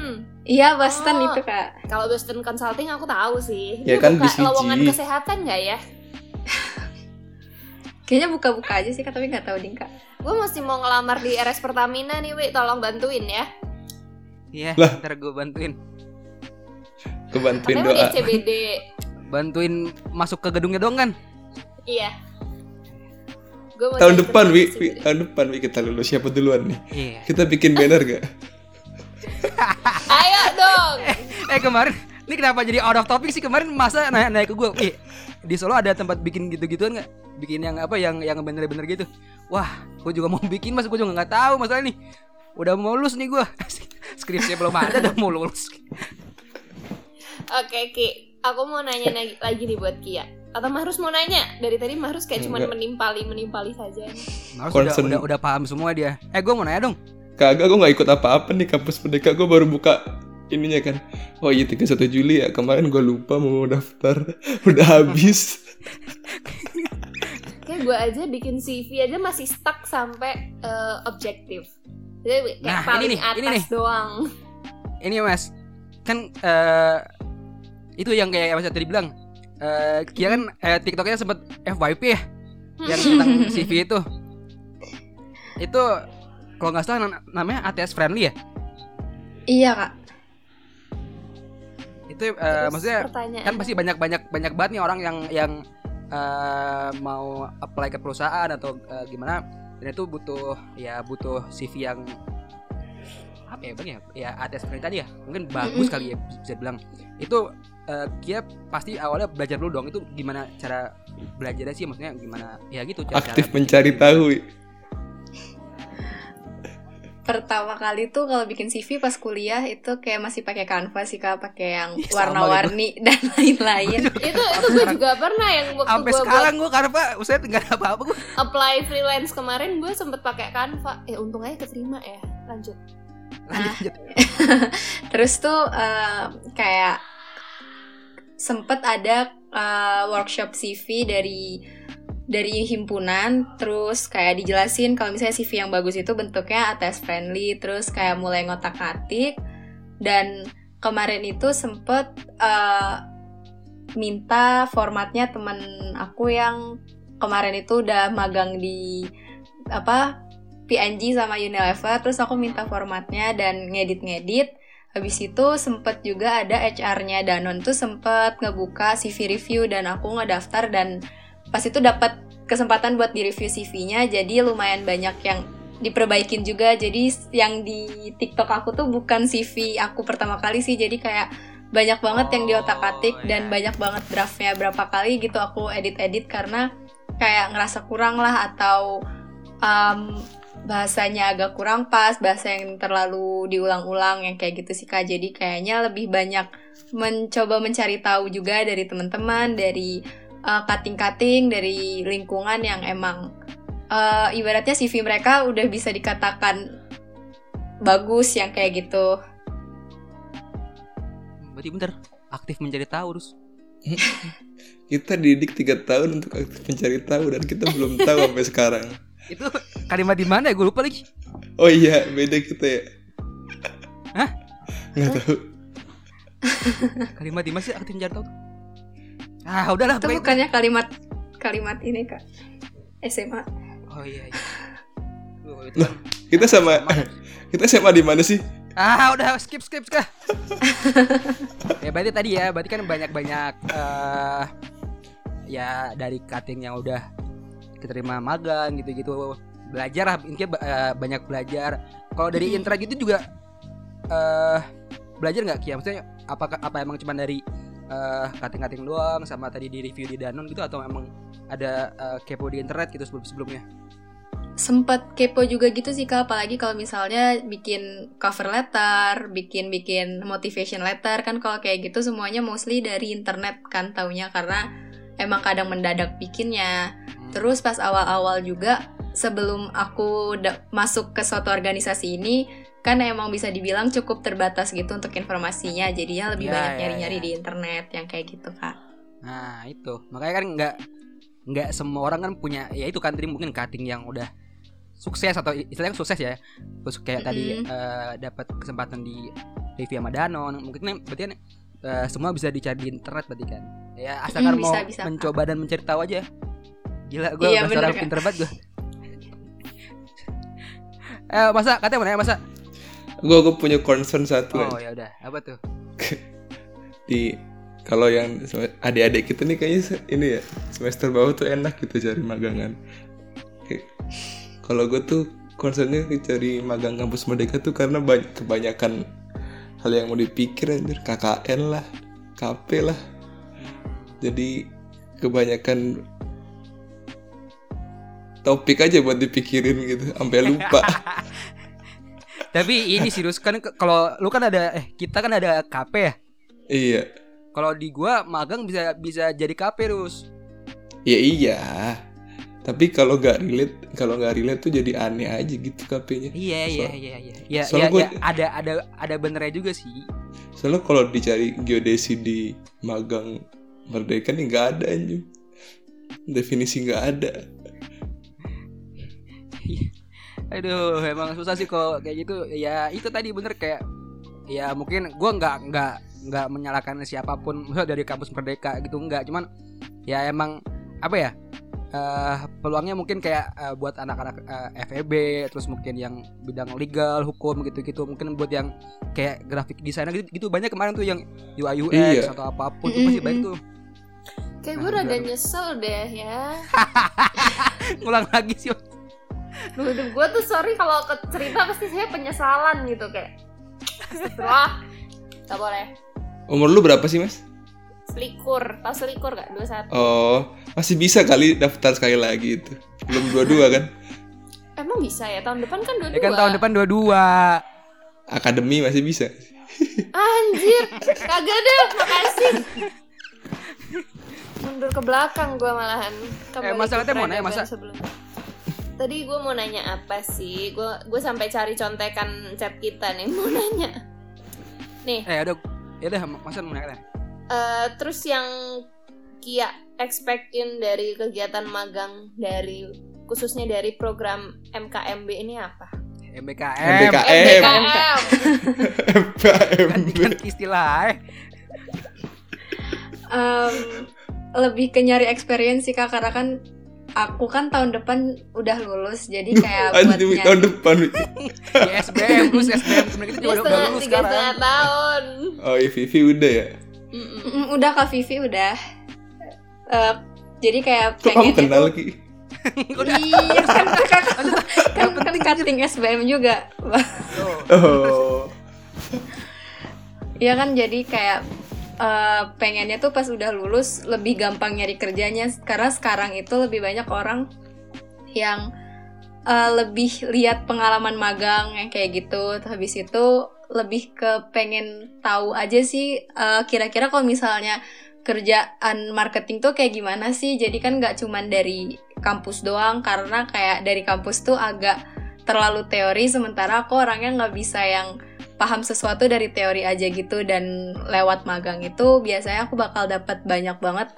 iya Boston Oh. itu kak Kalau Boston Consulting aku tahu sih. Ya Dia kan buka BCG. lowongan kesehatan nggak ya? kayaknya buka-buka aja sih kak tapi nggak tahu ding kak Gue masih mau ngelamar di RS Pertamina nih, Wi. Tolong bantuin ya. Iya, Lah. ntar gue bantuin. Kebantuin Katanya di doa. CBD. Bantuin masuk ke gedungnya dong kan? iya. Gua mau tahun depan wi, tahun depan wi kita lulus siapa duluan nih Iya. kita bikin banner gak Ayo dong. Eh kemarin ini kenapa jadi out of topic sih kemarin masa naik naik ke gue. Eh, di Solo ada tempat bikin gitu-gituan nggak? Bikin yang apa yang yang bener-bener gitu. Wah, gue juga mau bikin mas, gue juga nggak tahu masalah nih. Udah mau lulus nih gue. Skripsinya belum ada, udah mau lulus. Oke Ki, aku mau nanya lagi, lagi nih buat Kia. Atau Mahrus mau nanya? Dari tadi Mahrus kayak cuma menimpali menimpali saja. Mas udah, Concern. udah udah paham semua dia. Eh, gue mau nanya dong. kagak gue nggak ikut apa-apa nih kampus merdeka gue baru buka ininya kan oh iya 31 Juli ya kemarin gue lupa mau daftar udah habis Kayak gue aja bikin CV aja masih stuck sampai eh, objektif. Jadi kayak Nah, ini paling nih, atas ini nih. doang. Ini mas, kan eh itu yang kayak mas tadi bilang. Eh, Kia kan eh, TikToknya sempet FYP ya, yang tentang CV itu. Itu kalau nggak salah nam- namanya ATS friendly ya. Iya kak. Itu Terus maksudnya kan pasti banyak banyak banyak banget nih orang yang yang eh, mau apply ke perusahaan atau eh, gimana dan itu butuh ya butuh CV yang apa ya bang ya ya ATS friendly tadi ya mungkin bagus Mm-mm. kali ya bisa bilang itu eh, Kia pasti awalnya belajar dulu dong itu gimana cara belajarnya sih maksudnya gimana ya gitu cara, aktif cara mencari bikin- tahu. Pertama kali tuh kalau bikin CV pas kuliah itu kayak masih pakai Canva sih kak, pakai yang sama warna-warni dan lain-lain. itu itu gue juga pernah yang waktu sampai buat sekarang gue karena pak saya nggak ada apa-apa gue apply freelance kemarin gue sempet pakai Canva. Eh untung aja keterima ya. Lanjut. Lanjut Terus tuh eh, kayak sempet ada eh, workshop CV dari dari himpunan. Terus kayak dijelasin kalau misalnya CV yang bagus itu bentuknya ATS friendly terus kayak mulai ngotak-ngatik dan kemarin itu sempet eh, minta formatnya temen aku yang kemarin itu udah magang di apa PNG sama Unilever terus aku minta formatnya dan ngedit-ngedit habis itu sempet juga ada HR-nya Danon tuh sempet ngebuka CV review dan aku ngedaftar dan pas itu dapat kesempatan buat di review CV-nya jadi lumayan banyak yang diperbaikin juga jadi yang di TikTok aku tuh bukan CV aku pertama kali sih jadi kayak banyak banget yang di otak atik Oh, dan iya. banyak banget draftnya berapa kali gitu aku edit-edit karena kayak ngerasa kurang lah atau um, bahasanya agak kurang pas bahasa yang terlalu diulang-ulang yang kayak gitu sih kak. Jadi kayaknya lebih banyak mencoba mencari tahu juga dari teman-teman dari uh, cutting-cutting dari lingkungan yang emang uh, ibaratnya CV mereka udah bisa dikatakan bagus yang kayak gitu. Berarti bentar aktif mencari tahu terus kita didik tiga tahun untuk aktif mencari tahu dan kita belum tahu sampai sekarang itu kalimat di mana ya? Gue lupa lagi. Oh iya beda kita ya. Hah? nggak tahu. Kalimat di mana sih? Aktif mencari tahu. Tuh? ah udahlah itu pokoknya bukannya kalimat kalimat ini kak? SMA oh iya iya. Itu kan kita sama kita sama di mana sih? Ah udah skip skip skip. Ya berarti tadi ya berarti kan banyak banyak eh ya dari cutting yang udah keterima magang gitu gitu belajar lah intinya eh, banyak belajar. Kalau dari intra gitu juga eh belajar nggak Kia? Maksudnya apakah apa emang cuma dari cutting cutting doang sama tadi di review di Danon gitu atau emang ada eh, kepo di internet gitu sebelum sebelumnya? Sempet kepo juga gitu sih kak. Apalagi kalau misalnya bikin cover letter bikin bikin motivation letter kan kalau kayak gitu semuanya mostly dari internet kan taunya. Karena emang kadang mendadak bikinnya. Terus pas awal-awal juga sebelum aku masuk ke suatu organisasi ini kan emang bisa dibilang cukup terbatas gitu untuk informasinya. Jadinya lebih Ya, banyak ya, nyari-nyari ya. di internet yang kayak gitu kak. Nah itu. Makanya kan nggak nggak semua orang kan punya ya itu kan tadi mungkin cutting yang udah sukses atau istilahnya sukses ya. Terus kayak tadi Mm-mm. eh, dapat kesempatan di review sama Danon mungkin kan berarti kan eh, semua bisa dicari di internet berarti kan. Ya asalkan Mm, mau bisa, bisa, Kak. mencoba dan mencari tahu aja gila gue Iya, bahasa pinter banget gue eh masa katanya mana ya masa? Gue gue punya concern satu oh ya udah. Apa tuh? Di kalau yang adik-adik kita nih kayaknya ini ya semester bawah tuh enak gitu cari magangan. Kalau gue tuh concernnya cari magang kampus merdeka tuh karena banyak kebanyakan hal yang mau dipikir anjir. KKN lah KP lah. Jadi kebanyakan topik aja buat dipikirin gitu sampai lupa Tapi ini serius kan kalau lu kan ada eh kita kan ada KP ya. iya Kalau di gua magang bisa bisa jadi KP terus. ya iya tapi kalau nggak relate kalau nggak relate tuh jadi aneh aja gitu KP-nya Iya iya So- iya iya. Ya, soalnya ya, gua- ya, ada ada ada benernya juga sih. soalnya kalau dicari geodesi di magang merdeka nih nggak ada anjing definisi nggak ada Aduh, emang susah sih kok kayak gitu. Ya itu tadi bener kayak ya mungkin gua nggak nggak nggak menyalahkan siapa pun dari kampus merdeka gitu nggak. Cuman ya emang apa ya eh peluangnya mungkin kayak eh, buat anak-anak eh, FEB terus mungkin yang bidang legal hukum gitu-gitu. Mungkin buat yang kayak grafik desainer gitu, gitu. Banyak kemarin tuh yang UI UX Iya. atau apa pun tuh pasti banyak tuh. Kayak gue rada nyesel deh ya. ngulang lagi sih Duh, hidup gue tuh sorry kalau ke cerita pasti saya penyesalan gitu kayak. Setelah Gak boleh. umur lu berapa sih mas Selikur, tau selikur gak? 21 oh masih bisa kali daftar sekali lagi itu belum dua-dua kan Emang bisa ya? Tahun depan kan ya 22 kan tahun depan dua-dua akademi masih bisa Anjir, kagak deh, makasih Mundur ke belakang gue malahan Eh, Masa katanya mau nanya, Masa? sebelum. Tadi gue mau nanya apa sih? Gue gue sampai cari contekan chat kita nih mau nanya. Nih, eh ada ya udah masa mau nanya eh, terus yang Kia expectin dari kegiatan magang dari khususnya dari program MKMB ini apa? MBKM MBKM MBKM. MKMB ganti istilah eh. Em, lebih ke nyari experience sih kak karena kan aku kan tahun depan udah lulus jadi kayak buat Anjing nyari tahun depan. Di SBM terus SBM kita juga udah, lulus setengah sekarang. tahun. oh iya Vivi udah ya? Mm-mm. Mm, udah kak Vivi udah. Eh, jadi kayak kok kamu pengennya kenal Ki? Iya kan kan kan, kan cutting SBM juga. Oh. Iya kan jadi kayak eh, pengennya tuh pas udah lulus lebih gampang nyari kerjanya. Karena sekarang itu lebih banyak orang yang eh, lebih lihat pengalaman magang yang kayak gitu. Habis itu lebih ke pengen tahu aja sih eh, kira-kira kalau misalnya kerjaan marketing tuh kayak gimana sih? Jadi kan nggak cuman dari kampus doang karena kayak dari kampus tuh agak terlalu teori sementara aku orangnya nggak bisa yang paham sesuatu dari teori aja gitu dan lewat magang itu biasanya aku bakal dapat banyak banget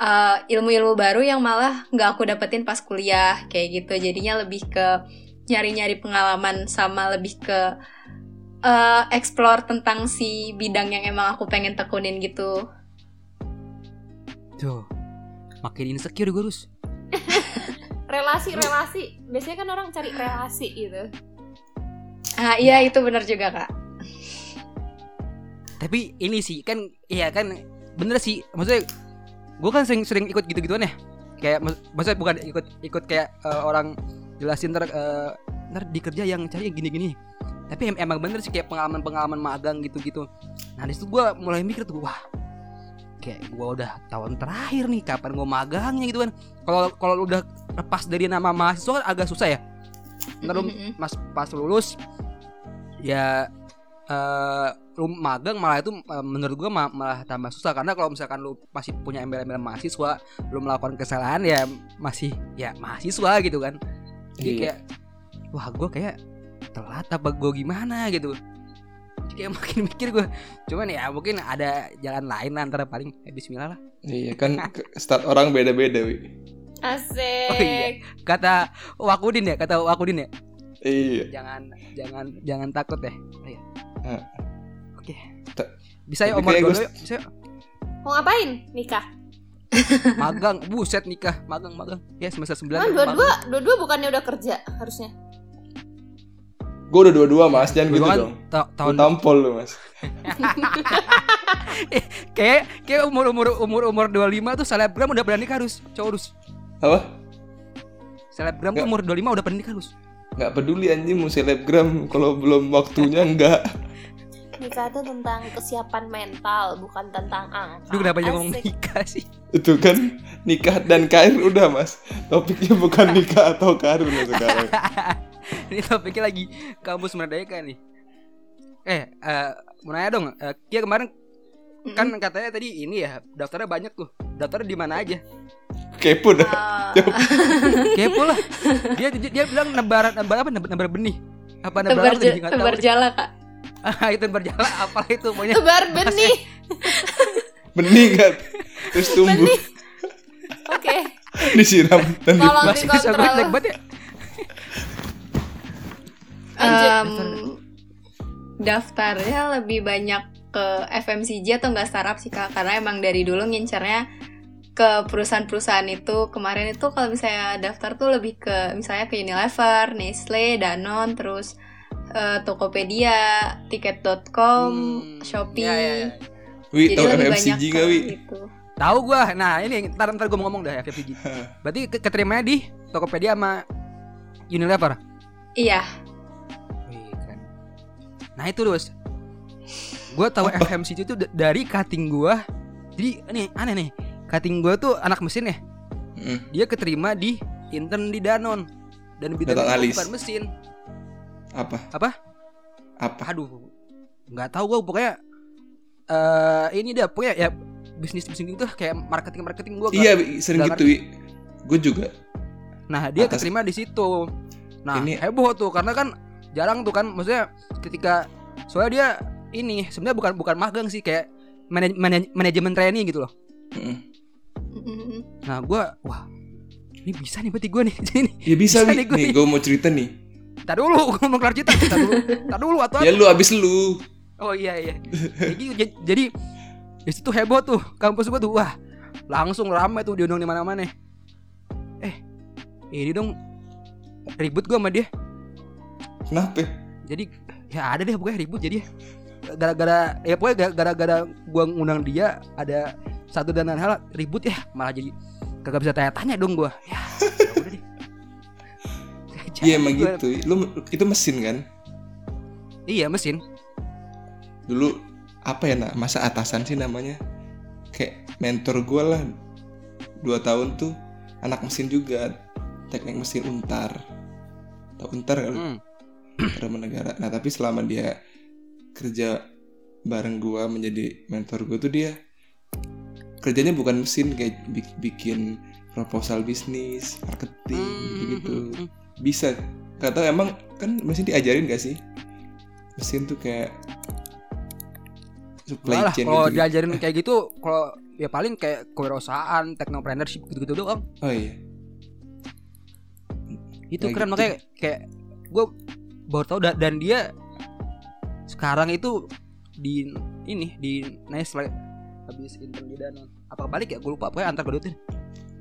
uh, ilmu-ilmu baru yang malah nggak aku dapetin pas kuliah kayak gitu. Jadinya lebih ke nyari-nyari pengalaman sama lebih ke uh, explore tentang si bidang yang emang aku pengen tekunin gitu. Tuh makin insecure gue terus relasi-relasi. Biasanya kan orang cari relasi gitu. Ah iya itu benar juga kak tapi ini sih kan iya kan bener sih. Maksudnya gue kan sering sering ikut gitu gituan ya. Kayak mak- maksudnya bukan ikut ikut kayak eh, orang jelasin ntar eh, ntar di kerja yang cari yang gini-gini. Tapi em- emang bener sih kayak pengalaman-pengalaman magang gitu-gitu. Nah di situ gue mulai mikir tuh wah kayak gue udah tahun terakhir nih kapan gue magangnya gitu kan. Kalau kalau udah lepas dari nama mahasiswa kan agak susah ya. Ntar lu mas pas lulus ya eh lu magang malah itu eh, menurut gua ma- malah tambah susah. Karena kalau misalkan lu masih punya embel-embel mahasiswa lu melakukan kesalahan ya masih ya mahasiswa gitu kan. Jadi Iya. kayak wah gua kayak telat apa gua gimana? gitu. Jadi kayak makin mikir gua. Cuman ya mungkin ada jalan lain lah antara paling eh, Bismillah lah. Iya kan start orang beda-beda wi. Asik. Oh, iya. kata Wakudin ya kata Wakudin ya iya. Jangan jangan jangan takut deh Ayo. Ah. oke. Ta- bisa ya omor kayak dulu yuk bisa yuk. mau ngapain? Nikah? Magang. Buset nikah. Magang magang. Ya semester sembilan kan magang. dua-dua dua-dua bukannya udah kerja harusnya? Gue udah dua-dua mas. Jangan gitu Dua dong. Ta- tahun tampol lu mas. Kayak kayak umur umur umur umur 25 tuh selebgram udah berani harus cowok harus apa? Selebgram tuh umur 25 udah nikah lu. Nggak peduli anjing mau selebgram kalau belum waktunya enggak Nikah itu tentang kesiapan mental, bukan tentang angka. Lu kenapa jangan ngomong nikah sih? itu kan nikah dan karir udah mas topiknya bukan nikah atau karir mas sekarang Ini topiknya lagi kampus merdeka nih. Eh, eh mau nanya dong, eh, Kia kemarin kan katanya tadi ini ya daftarnya banyak tuh. Daftarnya di mana aja? Kepo dah Eh, Kepo lah. Dia dia, bilang nebar nebar apa? Nebar, nebar benih. Apa nebar tebar, apa? tebar deh. jala kak Ah, itu berjalan apalah itu pokoknya. Tebar benih. benih kan terus tumbuh Oke. disiram dan Tolong dikontrol. banget ya. Lanjut. Em, daftarnya lebih banyak ke FMCG atau enggak startup sih kak karena emang dari dulu ngincernya ke perusahaan-perusahaan itu kemarin itu kalau misalnya daftar tuh lebih ke misalnya ke Unilever, Nestle, Danone, terus eh, Tokopedia, Tiket.com, Hmm, Shopee. ya, ya, ya. Wi lebih FMCG banyak gak Wi itu. Tahu gua. Nah, ini ntar ntar gua mau ngomong dah FFG. Berarti ke- keterimanya di Tokopedia sama Unilever. Iya, Wih, keren. Nah, itu terus. Gua tahu FMCG itu dari cutting gua. Jadi ini aneh nih. Cutting gua tuh anak mesin ya. Mm. Dia keterima di intern di Danone dan analis. bukan mesin. apa Apa? apa Aduh. nggak tahu gua pokoknya eh ini dia pokoknya ya bisnis bisnis itu kayak marketing marketing gua nggak- iya sering gitu gue juga Nah dia Atas- keterima di situ. Nah Ini- heboh tuh karena kan jarang tuh kan maksudnya ketika soalnya dia ini sebenarnya bukan bukan magang sih kayak manaj- manaj- manajemen training gitu loh. Mm. Nah gua wah ini bisa nih berarti gue nih ya bisa, Bisa nih gue nih nih. gue mau cerita nih Tar dulu gue mau kelar cerita. Tar dulu. Tar dulu atau ya lu abis lu Oh iya iya. Jadi, jadi, jadi di situ heboh tuh kampus gua tuh wah langsung rame tuh diundang di mana-mana. Eh ini dong ribut gua sama dia. kenapa jadi ya ada deh pokoknya ribut jadi gara-gara ya pokoknya ga- gara-gara gua ngundang dia ada satu dan lain hal ribut ya. Malah jadi kagak bisa tanya-tanya dong gua. Ya, ya udah deh. Iya emang Gua- gitu. Lu itu mesin kan? Iya mesin. Dulu apa ya nak? Masa atasan sih namanya. Kayak mentor gue lah. Dua tahun tuh anak mesin juga. Teknik mesin untar. Tau untar kan Hmm. Negara. Nah tapi selama dia kerja bareng gua menjadi mentor gue tuh dia kerjanya bukan mesin kayak bik- bikin proposal bisnis marketing Hmm, gitu bisa. Gak tau emang kan mesin diajarin gak sih? Mesin tuh kayak supply Enggak lah chain kalau gitu, diajarin kayak gitu kalau ya paling kayak kewirausahaan technopreneurship gitu-gitu doang. Oh iya. Itu keren gitu. makanya kayak gue baru tahu da- dan dia sekarang itu di ini di Nestle habis intern di Danone apa balik ya? Gue lupa. Pokoknya antar kedua tuh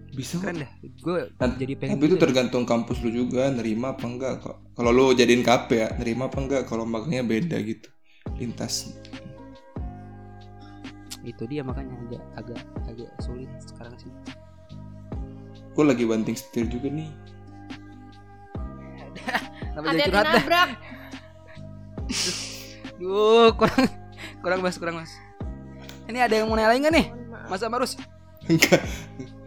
bisa keren dah gue Nah, jadi pengen tapi itu tergantung kampus lu juga nerima apa enggak kok. Kalau lu jadiin KP ya nerima apa enggak kalau magangnya beda gitu. Lintas. Itu dia makanya agak agak agak sulit sekarang sih. Gue lagi banting setir juga nih. Ada jadi yang curhat dah? nabrak. Duh, kurang kurang mas kurang mas ini ada yang mau nanya lagi nggak nih? Mohon maaf. Mas Amarus? Enggak.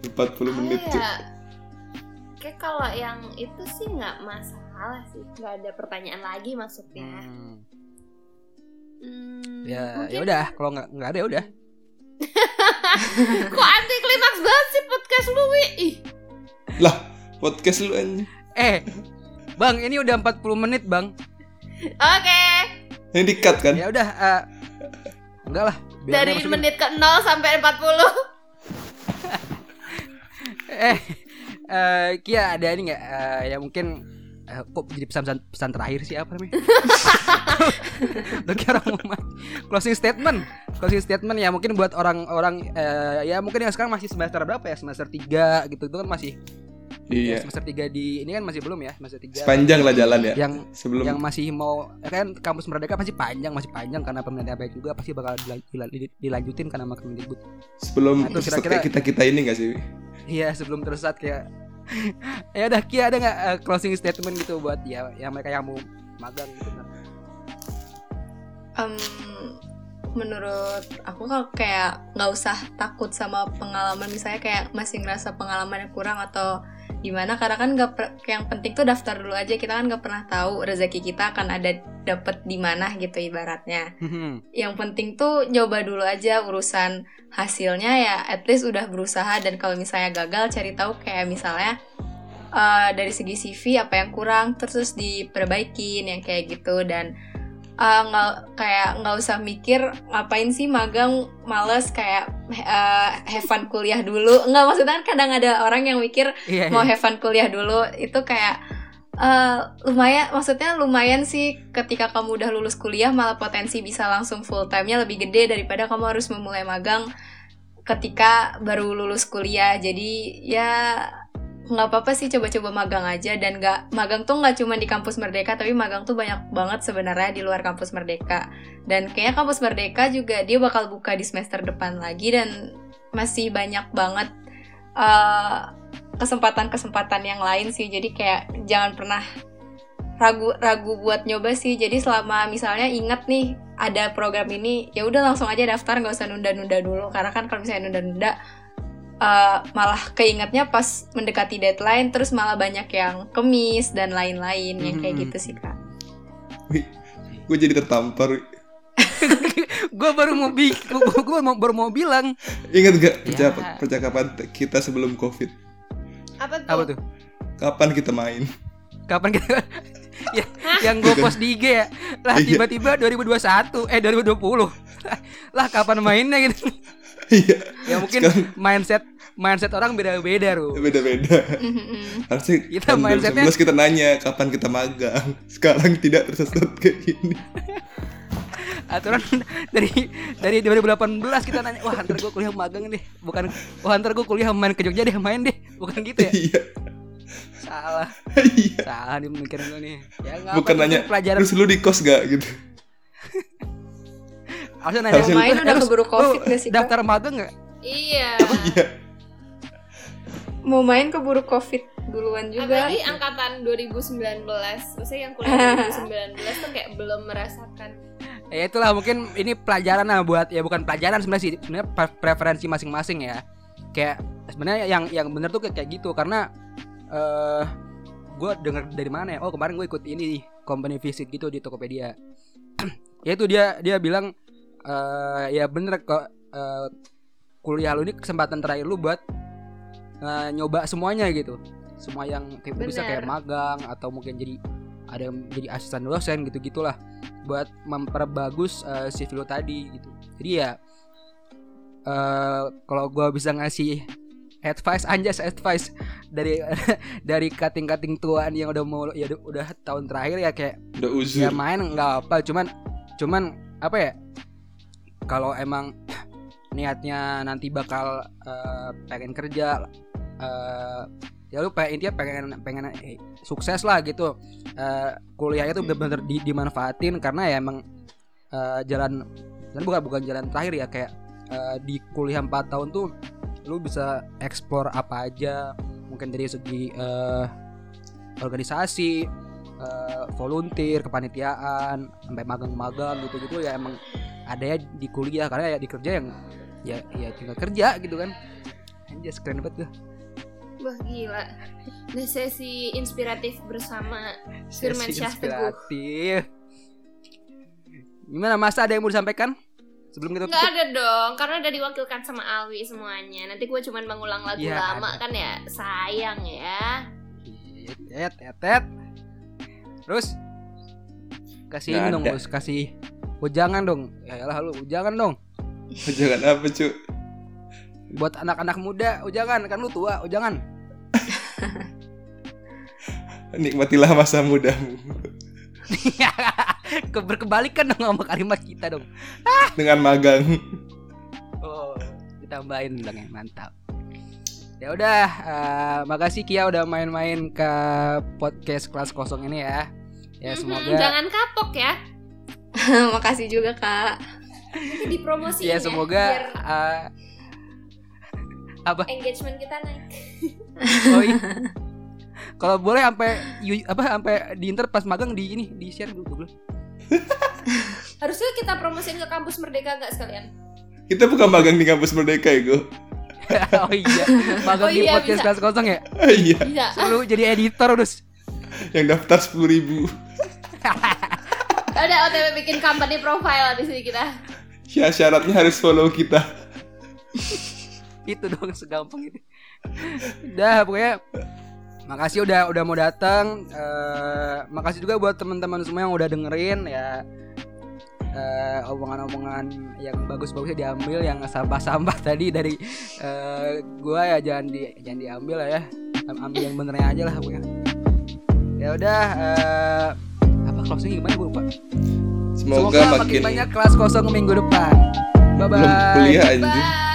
40 menit tuh ya? Kayak kalau yang itu sih nggak masalah sih, nggak ada pertanyaan lagi maksudnya. Hmm, Hmm, ya mungkin- ya udah. Kalau nggak nggak ada ya udah. Kok anti klimaks banget sih podcast lu, Wi? Ih, lah podcast lu anjing. Eh bang ini udah 40 menit bang. Oke, ini di cut kan? Ya udah eh, enggak lah biar dari masukin. menit ke 0 sampai 40 eh eh Kia ada ini nggak? Eh, yang mungkin eh, kok jadi pesan-pesan pesan terakhir sih apa namanya? Orang mau closing statement, closing statement ya mungkin buat orang-orang eh, ya mungkin yang sekarang masih semester berapa ya? Semester 3 gitu itu kan masih iya. Semester 3 di ini kan masih belum ya semester 3 sepanjang lah jalan ya yang sebelum. yang masih mau ya kan kampus merdeka masih panjang masih panjang karena pemerintah baik juga pasti bakal dilan- dilan- dilanjutin karena makin ribut sebelum Nah, itu kira-kira- kita kita ini gak sih iya sebelum tersesat kayak ya udah Kia ada nggak eh, closing statement gitu buat ya yang mereka yang mau magang gitu kan Em, menurut aku kalau kayak nggak usah takut sama pengalaman misalnya kayak masih ngerasa pengalamannya kurang atau gimana karena kan per- yang penting tuh daftar dulu aja. Kita kan nggak pernah tahu rezeki kita akan ada dapet di mana gitu ibaratnya. Yang penting tuh nyoba dulu aja urusan hasilnya ya at least udah berusaha. Dan kalau misalnya gagal cari tahu kayak misalnya eh, dari segi CV apa yang kurang terus, terus diperbaikin yang kayak gitu. Dan eh, nggak kayak nggak usah mikir ngapain sih magang males kayak eh, have fun kuliah dulu. Nggak maksudnya kan kadang ada orang yang mikir iya mau iya. have fun kuliah dulu. Itu kayak eh, lumayan maksudnya lumayan sih ketika kamu udah lulus kuliah malah potensi bisa langsung full time-nya lebih gede daripada kamu harus memulai magang ketika baru lulus kuliah. Jadi ya nggak apa-apa sih coba-coba magang aja. Dan nggak magang tuh nggak cuma di kampus Merdeka tapi magang tuh banyak banget sebenarnya di luar kampus Merdeka. Dan kayaknya kampus Merdeka juga dia bakal buka di semester depan lagi dan masih banyak banget eh, kesempatan-kesempatan yang lain sih. Jadi kayak jangan pernah ragu-ragu buat nyoba sih. Jadi selama misalnya ingat nih ada program ini ya udah langsung aja daftar nggak usah nunda-nunda dulu. Karena kan kalau misalnya nunda-nunda eh, malah keingetnya pas mendekati deadline terus malah banyak yang kemis dan lain-lain yang kayak Hmm. gitu sih kak. Gue jadi tertampar. Gue baru mau bi gue mau baru mau bilang. Ingat gak Ya. percakapan, kita sebelum covid? Apa tuh? apa tuh? Kapan kita main? Kapan kita ya, yang gue post di IG ya. Lah Iya. tiba-tiba 2021 eh 2020 lah kapan mainnya gitu? Iya. Ya mungkin Sekarang mindset mindset orang beda-beda Ru. beda-beda. Mhm. harusnya Kita tahun mindsetnya- 2019 kita nanya kapan kita magang? Sekarang tidak tersesat kayak gini. Aturan dari dari 2018 kita nanya wah ntar gue kuliah magang deh. Bukan wah ntar gue kuliah main ke Jogja deh main deh. Bukan gitu ya? Iya. Salah. Iya. Salah nih mikirin gue nih. Ya bukan nanya pelajaran. Terus lu di kos gak gitu. Harusnya nanya Harusnya- "Eh, Main udah keburu covid gak sih, daftar magang nggak? Iya. iya mau main keburu covid duluan juga Apalagi angkatan 2019. Maksudnya yang kuliah 2019 tuh kayak belum merasakan. ya itulah mungkin ini pelajaran lah buat ya bukan pelajaran sebenarnya sih sebenarnya pre- preferensi masing-masing ya kayak sebenarnya yang yang bener tuh kayak gitu karena eh gue denger dari mana ya oh kemarin gue ikut ini nih company visit gitu di Tokopedia ya itu dia dia bilang eh ya bener kok eh, kuliah lu ini kesempatan terakhir lu buat nyoba semuanya gitu. Semua yang kayak bisa Bener. kayak magang atau mungkin jadi ada yang jadi asisten dosen gitu gitulah. Buat memperbagus eh, CV lu tadi gitu. Jadi ya eh kalau gua bisa ngasih advice anjas advice dari dari kating-kating tuaan yang udah mau ya udah, tahun terakhir ya kayak udah ya uzur main nggak apa cuman cuman apa ya kalau emang niatnya nanti bakal eh, pengen kerja eh, ya lu pengen intinya pengen pengen eh, sukses lah gitu. Eh, kuliahnya tuh bener-bener di- dimanfaatin karena ya emang eh, jalan dan bukan bukan jalan terakhir ya kayak eh, di kuliah 4 tahun tuh lu bisa explore apa aja. Mungkin dari segi eh, organisasi eh, volunteer kepanitiaan sampai magang-magang gitu-gitu ya emang ada ya di kuliah. Karena ya di kerja yang ya ya tinggal kerja gitu kan. Anjir keren banget tuh Wah gila. Nah, sesi inspiratif bersama Firman Sesi Syah Teguh. gimana masa ada yang mau disampaikan? Sebelum kita Nggak tutup? ada dong, karena udah diwakilkan sama Alwi semuanya. Nanti gue cuman mengulang lagu Iya, lama ada. kan ya, sayang ya. tet tet tet. Terus? Kasih ini dong. Gus kasih ujangan dong. Ya lah lu ujangan dong. Jangan apa cu buat anak-anak muda ujangan. Kan lu tua ujangan nikmatilah masa mudamu. Ke- berkebalikan dong sama kalimat kita dong. Dengan magang. Oh ditambahin dong ya mantap. Ya udah eh, makasih Kia udah main-main ke podcast kelas kosong ini ya. Ya semoga Jangan kapok ya. makasih juga kak. Nanti dipromosiin ya ya. semoga biar eh, Apa? engagement kita naik. Oh iya. Kalau boleh sampai apa sampai di inter pas magang di ini di share dulu. Harusnya kita promosiin ke kampus Merdeka nggak sekalian? Kita bukan magang di kampus Merdeka ya, Go. oh iya. Magang Oh di iya, podcast bisa. kelas kosong ya. Ah, iya, Bisa. Lu jadi editor terus. yang daftar sepuluh ribu. Udah OTW bikin company profile abis ini kita. Ya syaratnya harus follow kita. Itu dong segampang itu udah pokoknya makasih udah udah mau datang Eh, makasih juga buat teman-teman semua yang udah dengerin ya. Eh, omongan-omongan yang bagus-bagusnya diambil yang sampah-sampah tadi dari eh, gua ya jangan di jangan diambil lah ya. Am- ambil yang benernya aja lah pokoknya. Ya udah eh, apa closing gimana? Gue lupa. Semoga, makin, makin banyak kelas kosong minggu depan. Bye bye belum kuliah anjir. Bye.